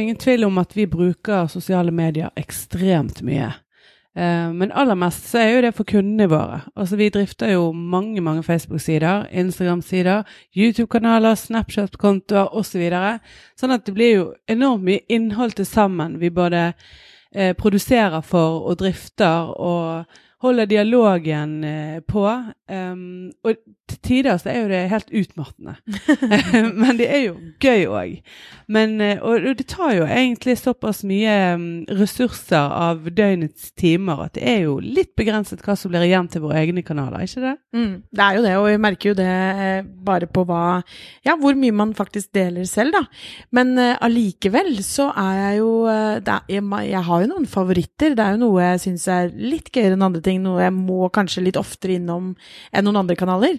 ingen tvil om at vi bruker sosiale medier ekstremt mye. Eh, men aller mest så er jo det for kundene våre. Altså Vi drifter jo mange mange Facebook-sider, Instagram-sider, YouTube-kanaler, Snapchat-kontoer osv. Så videre. sånn at det blir jo enormt mye innhold til sammen vi både eh, produserer for og drifter og holder dialogen eh, på. Um, og til tider så er jo det helt utmattende. Men det er jo gøy òg. Og, og det tar jo egentlig såpass mye um, ressurser av døgnets timer at det er jo litt begrenset hva som blir igjen til våre egne kanaler, ikke det? Mm, det er jo det, og vi merker jo det eh, bare på hva Ja, hvor mye man faktisk deler selv, da. Men uh, allikevel så er jeg jo uh, er, jeg, jeg, har jo noen favoritter. Det er jo noe jeg syns er litt gøyere enn andre ting ting, noe jeg må kanskje litt oftere innom enn noen andre kanaler.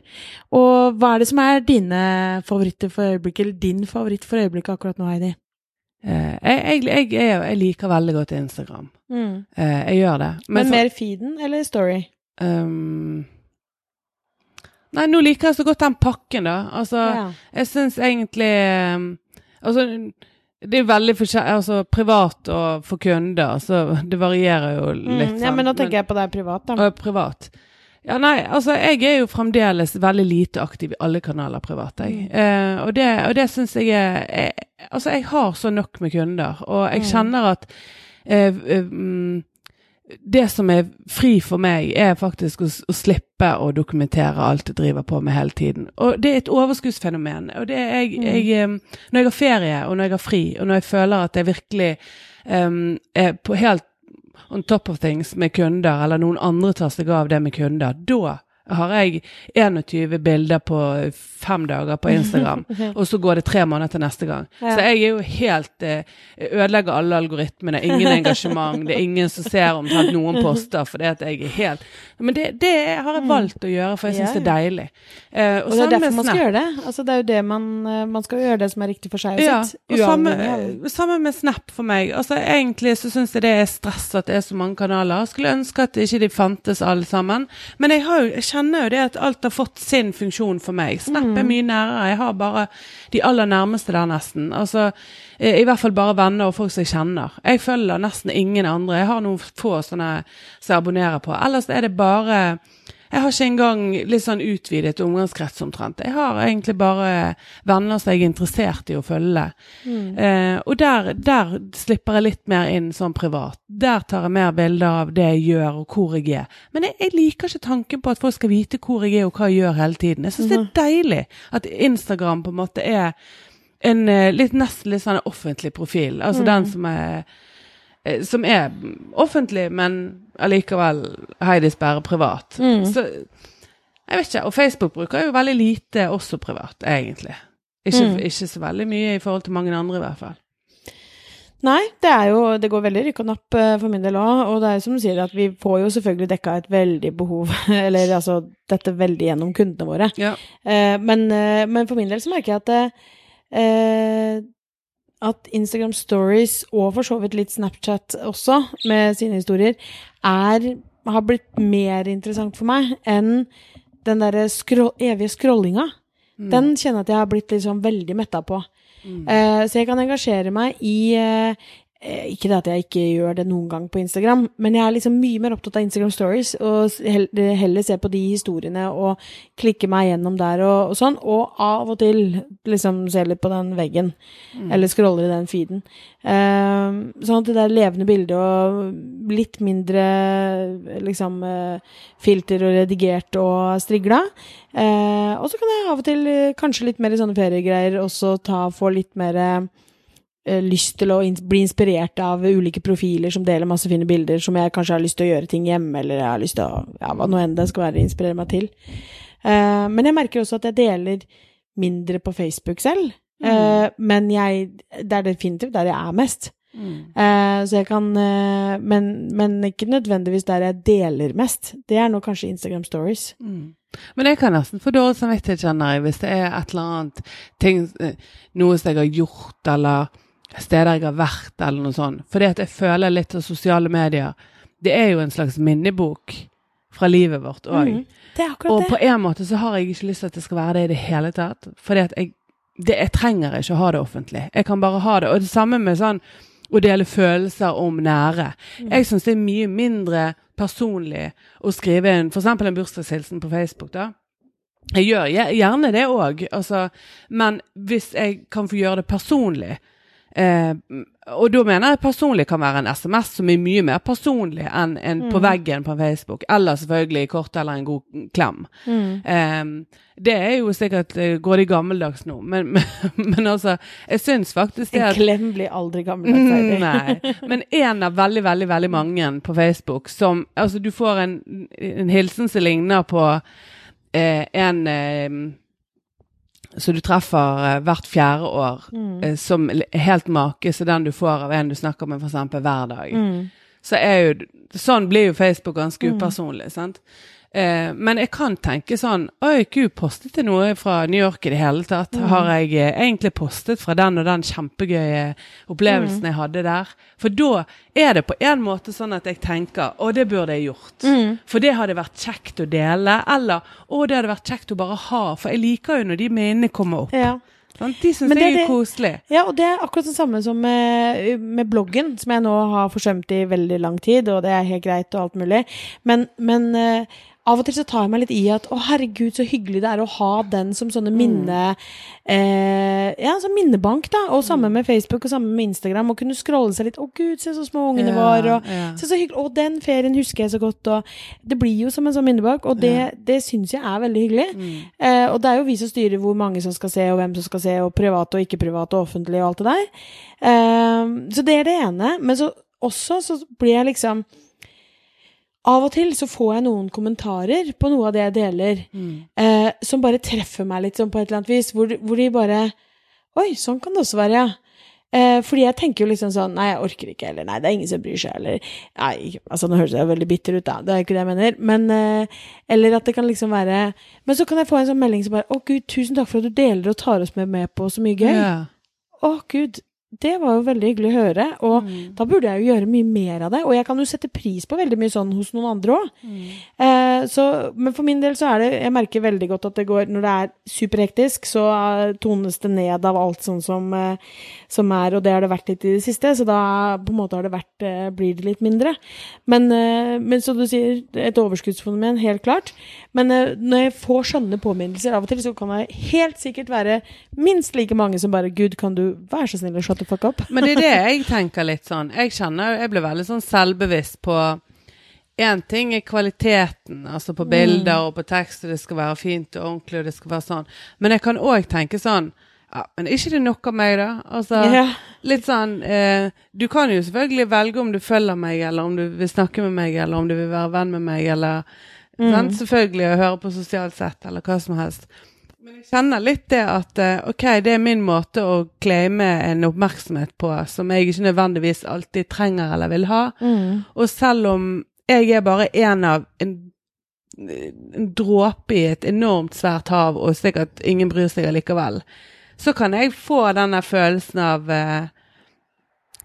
Og hva er det som er dine favoritter for øyeblikket, eller din favoritt for øyeblikket akkurat nå, Heidi? Uh, jeg, jeg, jeg, jeg, liker veldig godt Instagram. Mm. Uh, jeg gjør det. Men, Men mer feeden eller story? Um, nei, nå liker jeg så godt den pakken, da. Altså, ja. jeg syns egentlig um, Altså det er veldig forskjellig Altså privat og for kunder, så det varierer jo mm, litt. Mm, ja, men nå tenker men, jeg på deg privat, da. Og privat. Ja, nei, altså jeg er jo fremdeles veldig lite aktiv i alle kanaler privat, jeg. Mm. Eh, og det, og det syns jeg er jeg, Altså, jeg har så nok med kunder, og jeg mm. kjenner at eh, mm, det som er fri for meg, er faktisk å, å, slippe å dokumentere alt jeg driver på med hele tiden. Og det er et overskuddsfenomen. Og det er jeg, mm. jeg, Når jeg har ferie, og når jeg har fri, og når jeg føler at jeg virkelig um, er på helt on top of things med kunder, eller noen andre tar seg av det med kunder, da har jeg 21 bilder på fem dager på Instagram, og så går det tre måneder til neste gang. Ja. Så jeg er jo helt eh, Ødelegger alle algoritmene. Ingen engasjement. Det er ingen som ser omtrent noen poster fordi at jeg er helt Men det, det har jeg mm. valgt å gjøre, for jeg syns ja, det er deilig. Eh, og, og det er derfor man skal gjøre det. Altså, det er jo det man eh, Man skal gjøre det som er riktig for seg og ja, sitt. Og samme, samme, med Snap for meg. Altså egentlig så syns jeg det er stress at det er så mange kanaler. Jeg skulle ønske at ikke de fantes alle sammen. Men jeg har jo jeg kjenner jo det at alt har fått sin funksjon for meg. Snap er mye nærere. Jeg har bare de aller nærmeste der, nesten. Altså, eh, I hvert fall bare venner og folk som jeg kjenner. Jeg følger nesten ingen andre. Jeg har noen få sånne som jeg abonnerer på. Ellers er det bare jeg har ikke engang litt sånn utvidet omgangskrets omtrent. Jeg har egentlig bare venner som jeg er interessert i å følge. Mm. Eh, og der, der, slipper jeg litt mer inn sånn privat. Der tar jeg mer bilder av det jeg gjør og hvor jeg er. Men jeg, jeg liker ikke tanken på at folk skal vite hvor jeg er og hva jeg gjør hele tiden. Jeg syns mm. det er mhm. deilig at Instagram på en måte er en eh, litt nesten litt sånn offentlig profil. Altså mm. den som er Eh, som er offentlig, men allikevel Heidis bare privat. Mm. Så jeg vet ikke. Og Facebook bruker jo veldig lite også privat, egentlig. Ikke, mm. ikke, så veldig mye i forhold til mange andre, i hvert fall. Nei, det er jo Det går veldig rykk og napp uh, for min del òg. Og det er jo som du sier, at vi får jo selvfølgelig dekka et veldig behov, eller altså dette veldig gjennom kundene våre. Ja. Uh, men, uh, men, for min del så merker jeg at at Instagram Stories, og for så vidt litt Snapchat også, med sine historier, er, har blitt mer interessant for meg enn den derre scroll, evige scrollinga. Mm. Den kjenner jeg at jeg har blitt liksom veldig metta på. Mm. Uh, så jeg kan engasjere meg i, uh, ikke det at jeg ikke gjør det noen gang på Instagram, men jeg er liksom mye mer opptatt av Instagram Stories, og heller se på de historiene og klikke meg gjennom der og, og sånn, og av og til liksom se litt på den veggen, mm. eller scrolle i den feeden. Uh, sånn at det der levende bildet og litt mindre liksom uh, filter og redigert og strigla. Uh, og så kan jeg av og til kanskje litt mer i sånne feriegreier også ta, få litt mer Eh, lyst til å bli inspirert av ulike profiler som deler masse fine bilder, som jeg kanskje har lyst til å gjøre ting hjemme, eller jeg har lyst til å Ja, hva nå enn det skal være, inspirere meg til. Uh, men jeg merker også at jeg deler mindre på Facebook selv. Mm. Uh, men jeg Det er definitivt der jeg er mest. Mm. Uh, så jeg kan men, men, ikke nødvendigvis der jeg deler mest. Det er nå kanskje Instagram Stories. Mm. Men jeg kan nesten få dårlig samvittighet, kjenner jeg, hvis det er et eller annet ting Noe som jeg har gjort, eller steder jeg har vært, eller noe sånt. Fordi at jeg føler litt av sosiale medier Det er jo en slags minnebok fra livet vårt òg. Mm, og på en måte så har jeg ikke lyst til at det skal være det i det hele tatt. Fordi at jeg det, Jeg trenger ikke å ha det offentlig. Jeg kan bare ha det. Og det samme med sånn å dele følelser om nære. Mm. Jeg syns det er mye mindre personlig å skrive en, f.eks. en bursdagshilsen på Facebook. da. Jeg gjør gjerne det òg, altså, men hvis jeg kan få gjøre det personlig, Eh, og da mener jeg personlig kan være en SMS som er mye mer personlig enn en mm. på veggen på Facebook. Eller selvfølgelig kort eller en god klem. Mm. Eh, det er jo sikkert eh, Går det gammeldags nå? Men, men, men, altså, jeg syns faktisk det at En klem blir aldri gammeldags. nei. Men en av veldig, veldig veldig mange på Facebook som Altså, du får en, en hilsen som ligner på eh, en eh, så du treffer uh, hvert fjerde år, mm. uh, som helt make som den du får av en du snakker med f.eks. hver dag. Mm. Så er jo Sånn blir jo Facebook ganske mm. upersonlig, sant. Eh, men jeg kan tenke sånn Oi, gud, postet jeg noe fra New York i det hele tatt? Mm. Har jeg eh, egentlig postet fra den og den kjempegøye opplevelsen mm. jeg hadde der? For da er det på en måte sånn at jeg tenker Å, det burde jeg gjort. Mm. For det hadde vært kjekt å dele. Eller Å, det hadde vært kjekt å bare ha. For jeg liker jo når de minnene kommer opp. Ja. Sånn, de syns jeg er koselig. Ja, og det er akkurat det samme som med, med, bloggen, som jeg nå har forsømt i veldig lang tid, og det er helt greit og alt mulig. Men, men uh, av og til så tar jeg meg litt i at å herregud, så hyggelig det er å ha den som sånne minne eh, Ja, som minnebank, da. Og samme mm. med Facebook og samme med Instagram. Å kunne scrolle seg litt. Å gud, se så små ungene ja, var. Og ja. se så hyggelig. Og den ferien husker jeg så godt. Og det blir jo som en sånn minnebank, og det, ja. det syns jeg er veldig hyggelig. Mm. Eh, og det er jo vi som styrer hvor mange som skal se, og hvem som skal se, og private og ikke private, og offentlig og alt det der. Eh, så det er det ene. Men så også så blir jeg liksom av og til så får jeg noen kommentarer på noe av det jeg deler, mm. eh, som bare treffer meg litt sånn på et eller annet vis, hvor, hvor, de bare Oi, sånn kan det også være, ja. Eh, fordi jeg tenker jo liksom sånn Nei, jeg orker ikke, eller nei, det er ingen som bryr seg, eller Nei, altså nå høres jeg veldig bitter ut, da, det er ikke det jeg mener, men eh, Eller at det kan liksom være Men så kan jeg få en sånn melding som bare Å, gud, tusen takk for at du deler og tar oss med, med på så mye gøy. Yeah. Å, gud, det var jo veldig hyggelig å høre, og mm. da burde jeg jo gjøre mye mer av det. Og jeg kan jo sette pris på veldig mye sånn hos noen andre òg. Mm. Eh, men for min del så er det Jeg merker veldig godt at det går Når det er superhektisk, så uh, tones det ned av alt sånn som, uh, som, er, og det har det vært litt i det siste, så da på en måte har det vært uh, Blir det litt mindre. Men, men som du sier, et overskuddsfenomen, helt klart. Men når jeg får sånne påminnelser av og til, så kan det helt sikkert være minst like mange som bare Gud, kan du være så snill å shut the fuck up? Men det er det jeg tenker litt sånn. Jeg kjenner Jeg blir veldig sånn selvbevisst på Én ting er kvaliteten, altså på bilder mm. og på tekst, og det skal være fint og ordentlig, og det skal være sånn. Men jeg kan òg tenke sånn ja, Men er ikke det nok av meg, da? Altså, yeah. litt sånn eh, Du kan jo selvfølgelig velge om du følger meg, eller om du vil snakke med meg, eller om du vil være venn med meg, eller mm. Selvfølgelig å høre på sosialt sett, eller hva som helst. Men jeg kjenner litt det at eh, OK, det er min måte å claime en oppmerksomhet på som jeg ikke nødvendigvis alltid trenger eller vil ha. Mm. Og selv om jeg er bare en av en, en dråpe i et enormt svært hav, og sikkert ingen bryr seg allikevel, så kan jeg få denne følelsen av eh,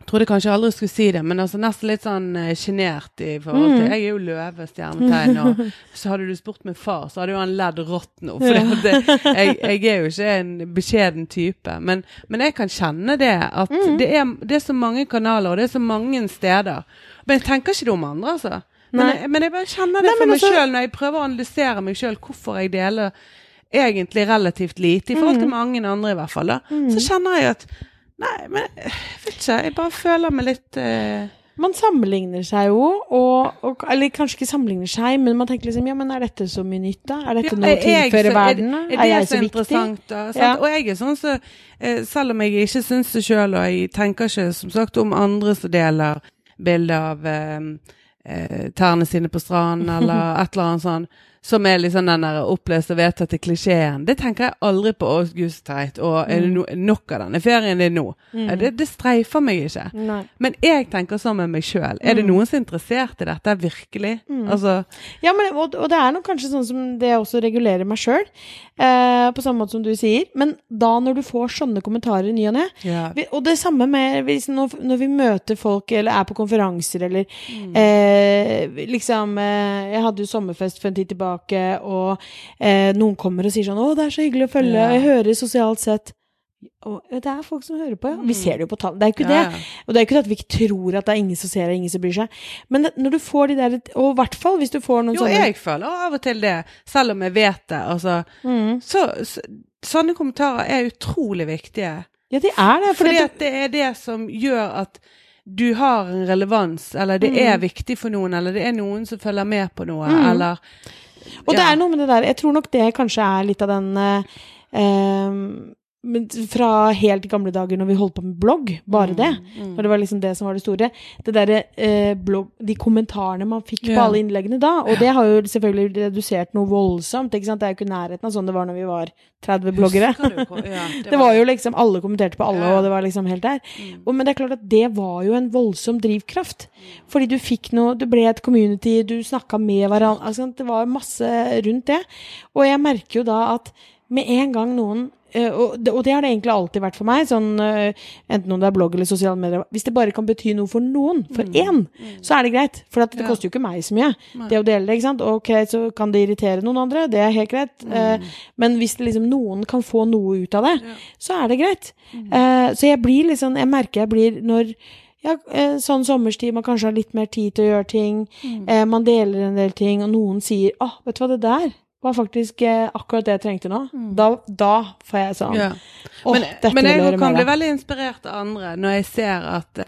trodde kanskje aldri skulle si det, men altså nesten litt sånn eh, sjenert i forhold til mm. Jeg er jo løve, stjernetegn, og så hadde du spurt min far, så hadde jo han ledd rått nå. For det, jeg, jeg, er jo ikke en beskjeden type. Men, men jeg kan kjenne det, at mm. det, er, det, er, så mange kanaler, og det er så mange steder. Men jeg tenker ikke det om andre, altså. Men jeg, men jeg, bare kjenner det Nei, for meg altså, sjøl når jeg prøver å analysere meg sjøl, hvorfor jeg deler egentlig relativt lite, i forhold til mm. mange andre i hvert fall. da, mm. Så kjenner jeg at Nei, men jeg vet ikke. Jeg bare føler meg litt uh... Man sammenligner seg jo, og, og, Eller kanskje ikke sammenligner seg, men man tenker liksom Ja, men er dette så mye nytt, da? Er dette ja, noe å tilføre verden? Er, er, er, jeg så viktig? Da, ja. Og jeg er sånn så eh, Selv om jeg ikke syns det sjøl, og jeg tenker ikke som sagt om andre som deler bilder av eh, eh, tærne sine på stranden, eller et eller annet sånt som er liksom den der opplest og vedtatte klisjeen. Det tenker jeg aldri på. Å, gud, så teit. Og er det mm. no, nok av denne ferien din nå? Mm. Det, det, streifer meg ikke. Nei. Men jeg tenker sånn med meg sjøl. Er det mm. noen som er interessert i dette virkelig? Mm. Altså Ja, men, og, og, det er nok kanskje sånn som det også regulerer meg sjøl. Eh, på samme måte som du sier. Men da når du får sånne kommentarer i ny og ne ja. Og det samme med hvis, når, når, vi møter folk eller er på konferanser eller mm. eh, liksom eh, Jeg hadde jo sommerfest for en tid tilbake tilbake, og eh, noen kommer og sier sånn 'Å, det er så hyggelig å følge', ja. jeg hører sosialt sett og det er folk som hører på, ja. Vi mm. ser det jo på tallene. Det er ikke ja, det. Og det er ikke det at vi ikke tror at det er ingen som ser og ingen som bryr seg. Men når du får de der Og i hvert fall hvis du får noen jo, sånne Jo, jeg føler av og til det, selv om jeg vet det. Altså, mm. så, så, sånne kommentarer er utrolig viktige. Ja, de er det. Fordi at det er det som gjør at du har en relevans, eller det mm. er viktig for noen, eller det er noen som følger med på noe, mm. eller Og det er noe med det der Jeg tror nok det kanskje er litt av den uh, fra helt gamle dager når vi holdt på med blogg, bare det. Mm, mm. Når det var liksom det som var det store. Det der, eh, blogg, de kommentarene man fikk ja. på alle innleggene da. Og ja. det har jo selvfølgelig redusert noe voldsomt. ikke sant? Det er jo ikke nærheten av sånn det var når vi var 30 bloggere. Ja, det, det, var jo liksom Alle kommenterte på alle, og det var liksom helt der. Mm. Og, men det er klart at det var jo en voldsom drivkraft. Fordi du fikk noe Du ble et community, du snakka med hverandre. Altså, det var masse rundt det. Og jeg merker jo da at med en gang noen og, det, og, det, har det egentlig alltid vært for meg, sånn, uh, enten om det er blogg eller sosiale medier. Hvis det bare kan bety noe for noen, for mm. én, mm. så er det greit. For det ja. koster jo ikke meg så mye, Nei. det å dele det. ikke sant? Ok, så kan det irritere noen andre, det er helt greit. Mm. Eh, men hvis liksom, noen kan få noe ut av det, ja. så er det greit. Mm. så jeg blir liksom Jeg merker jeg blir når ja, sånn sommerstid, man kanskje har litt mer tid til å gjøre ting. Mm. man deler en del ting, og noen sier 'Å, oh, vet du hva, det der var faktisk eh, akkurat det jeg trengte nå. Mm. Da, da, får jeg sånn ja. Men, men jeg kan bli veldig inspirert av andre når jeg ser at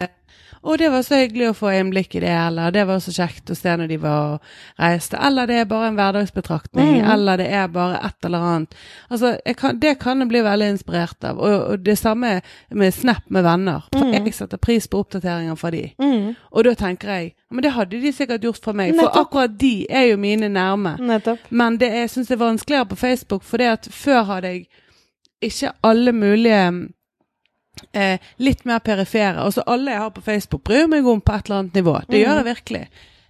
og det var så hyggelig å få innblikk i det, eller det var så kjekt å se når de var og reiste. Eller det er bare en hverdagsbetraktning, mm. eller det er bare et eller annet. Altså, kan, det kan jeg bli veldig inspirert av. Og, og, det samme med Snap med venner. Mm. jeg setter pris på oppdateringer fra de. Mm. Og da tenker jeg men det hadde de sikkert gjort for meg, Nettopp. for akkurat de er jo mine nærme. Nettopp. Men det jeg syns det er vanskeligere på Facebook, for det at før hadde jeg ikke alle mulige eh, litt mer perifere. Altså alle jeg har på Facebook, bryr meg om på et eller annet nivå. Det mm. gjør jeg virkelig.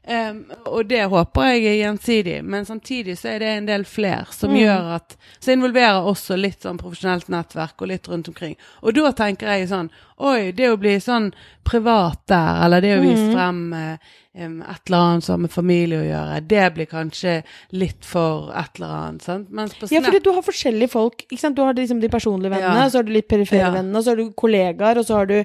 Um, og det håper jeg er gjensidig, men samtidig så er det en del fler som mm. gjør at Så involverer også litt sånn profesjonelt nettverk og litt rundt omkring. Og da tenker jeg sånn Oi, det å bli sånn privat der, eller det å vise mm. frem um, et eller annet som har med familie å gjøre, det blir kanskje litt for et eller annet. sant? ja, fordi du har forskjellige folk. ikke sant? Du har liksom de personlige vennene, ja. så har du litt perifere ja. vennene, så har du kollegaer, og så har du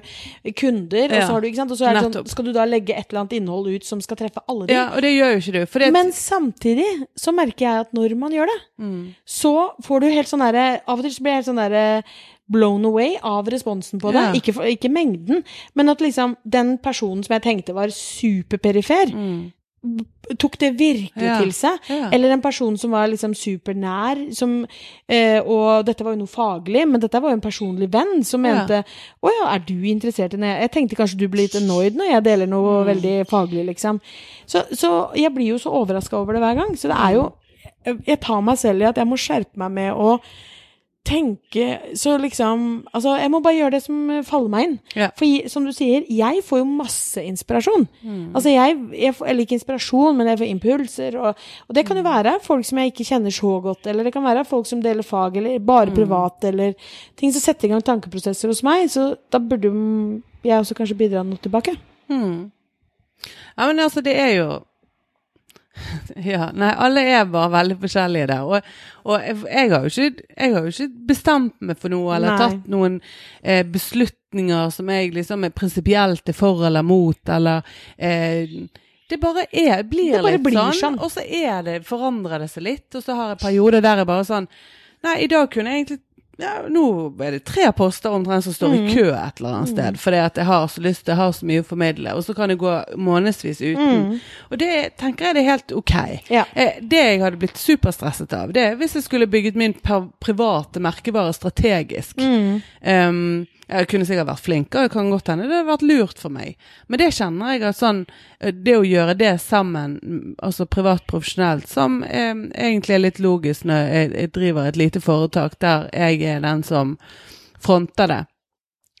kunder, ja. og så har du, ikke sant? Og så er det sånn, skal du da legge et eller annet innhold ut som skal treffe alle de. Ja, og det gjør jo ikke du. Det... Men samtidig så merker jeg at når man gjør det, mm. så får du helt sånn derre Av og til så blir jeg helt sånn derre blown away av responsen på det. Ja. Ikke, ikke, mengden, men at liksom den personen som jeg tenkte var superperifer, mm. Tok det virkelig ja. til seg. Ja. Eller en person som var liksom supernær, som eh, Og dette var jo noe faglig, men dette var jo en personlig venn som mente Å ja, er du interessert i det? Jeg tenkte kanskje du blir litt annoyed når jeg deler noe mm. veldig faglig, liksom. Så, så jeg blir jo så overraska over det hver gang. Så det er jo Jeg tar meg selv i at jeg må skjerpe meg med å tenke Så liksom Altså, jeg må bare gjøre det som faller meg inn. Ja. For som du sier, jeg får jo masse inspirasjon. Mm. Altså, jeg, jeg, får, eller ikke inspirasjon, men jeg får impulser. Og, og, det kan jo mm. være folk som jeg ikke kjenner så godt, eller det kan være folk som deler fag, eller bare mm. privat, eller ting som setter i gang tankeprosesser hos meg. Så da burde jeg også kanskje bidra noe tilbake. Mm. Ja, men altså, det er jo Ja, nei, alle er bare veldig forskjellige der. Og, og jeg, jeg, har ikke, jeg, har jo ikke, bestemt meg for noe, eller nei. tatt noen eh, beslutninger som jeg liksom er prinsipielt er for eller mot, eller eh, det bare er, blir det bare litt blir sånn, sånn, og så er det, forandrer det seg litt. Og så har jeg perioder der jeg bare sånn Nei, i dag kunne jeg egentlig ja, nå er det tre poster omtrent som står mm. i kø et eller annet sted. Mm. Fordi at jeg har så lyst, jeg har så mye å formidle. Og så kan det gå månedsvis uten. Mm. Og det tenker jeg det er helt ok. Ja. Eh, det jeg hadde blitt superstresset av, det er hvis jeg skulle bygget min private merkevare strategisk. Um, jeg kunne sikkert vært flinkere, det kan godt hende det hadde vært lurt for meg. Men det kjenner jeg at sånn eh, Det å gjøre det sammen, altså privat profesjonelt, som eh, egentlig er litt logisk når jeg, jeg, driver et lite foretak der jeg er den som fronter det,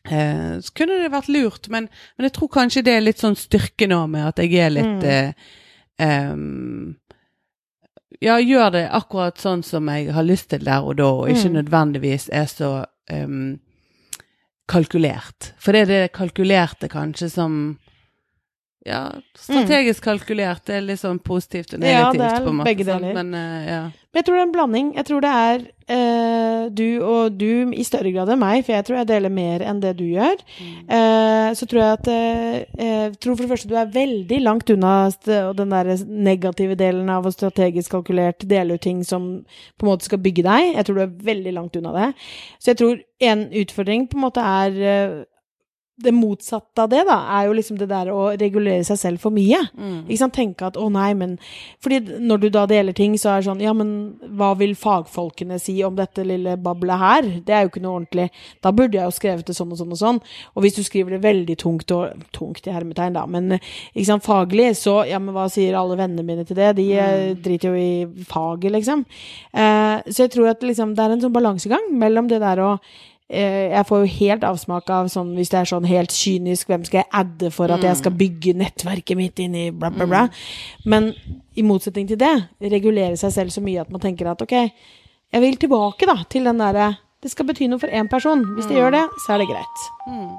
eh, så kunne det vært lurt. Men, men, jeg tror kanskje det er litt sånn styrke nå med at jeg er litt mm. eh, um, ja, gjør det akkurat sånn som jeg har lyst til der og da, og ikke mm. nødvendigvis er så um, kalkulert. For det er det kalkulerte kanskje som ja, strategisk kalkulert. Det er litt sånn positivt og negativt, ja, på en måte. Begge deler. Men, uh, ja. Men jeg tror det er en blanding. Jeg tror det er uh, du og du i større grad enn meg, for jeg tror jeg deler mer enn det du gjør. Mm. Uh, så tror jeg at Jeg tror for det første du er veldig langt unna den der negative delen av å strategisk kalkulert dele ut ting som på en måte skal bygge deg. Jeg tror du er veldig langt unna det. Så jeg tror en utfordring på en måte er det motsatte av det, da, er jo liksom det der å regulere seg selv for mye. Mm. Ikke sant? Tenke at å nei, men Fordi når du da deler ting, så er det sånn Ja, men hva vil fagfolkene si om dette lille bablet her? Det er jo ikke noe ordentlig. Da burde jeg jo skrevet det sånn og sånn og sånn. Og hvis du skriver det veldig tungt og Tungt i hermetegn, da, men ikke sant, faglig, så Ja, men hva sier alle vennene mine til det? De eh, mm. driter jo i faget, liksom. Eh, så jeg tror at liksom det er en sånn balansegang mellom det der å jeg får jo helt avsmak av sånn hvis det er sånn helt kynisk Hvem skal jeg adde for at jeg skal mm. bygge nettverket mitt inn i bla, bla, bla. Mm. Men i motsetning til det, regulere seg selv så mye at man tenker at ok, jeg vil tilbake da til den derre Det skal bety noe for én person. Hvis det gjør det, så er det greit. Mm.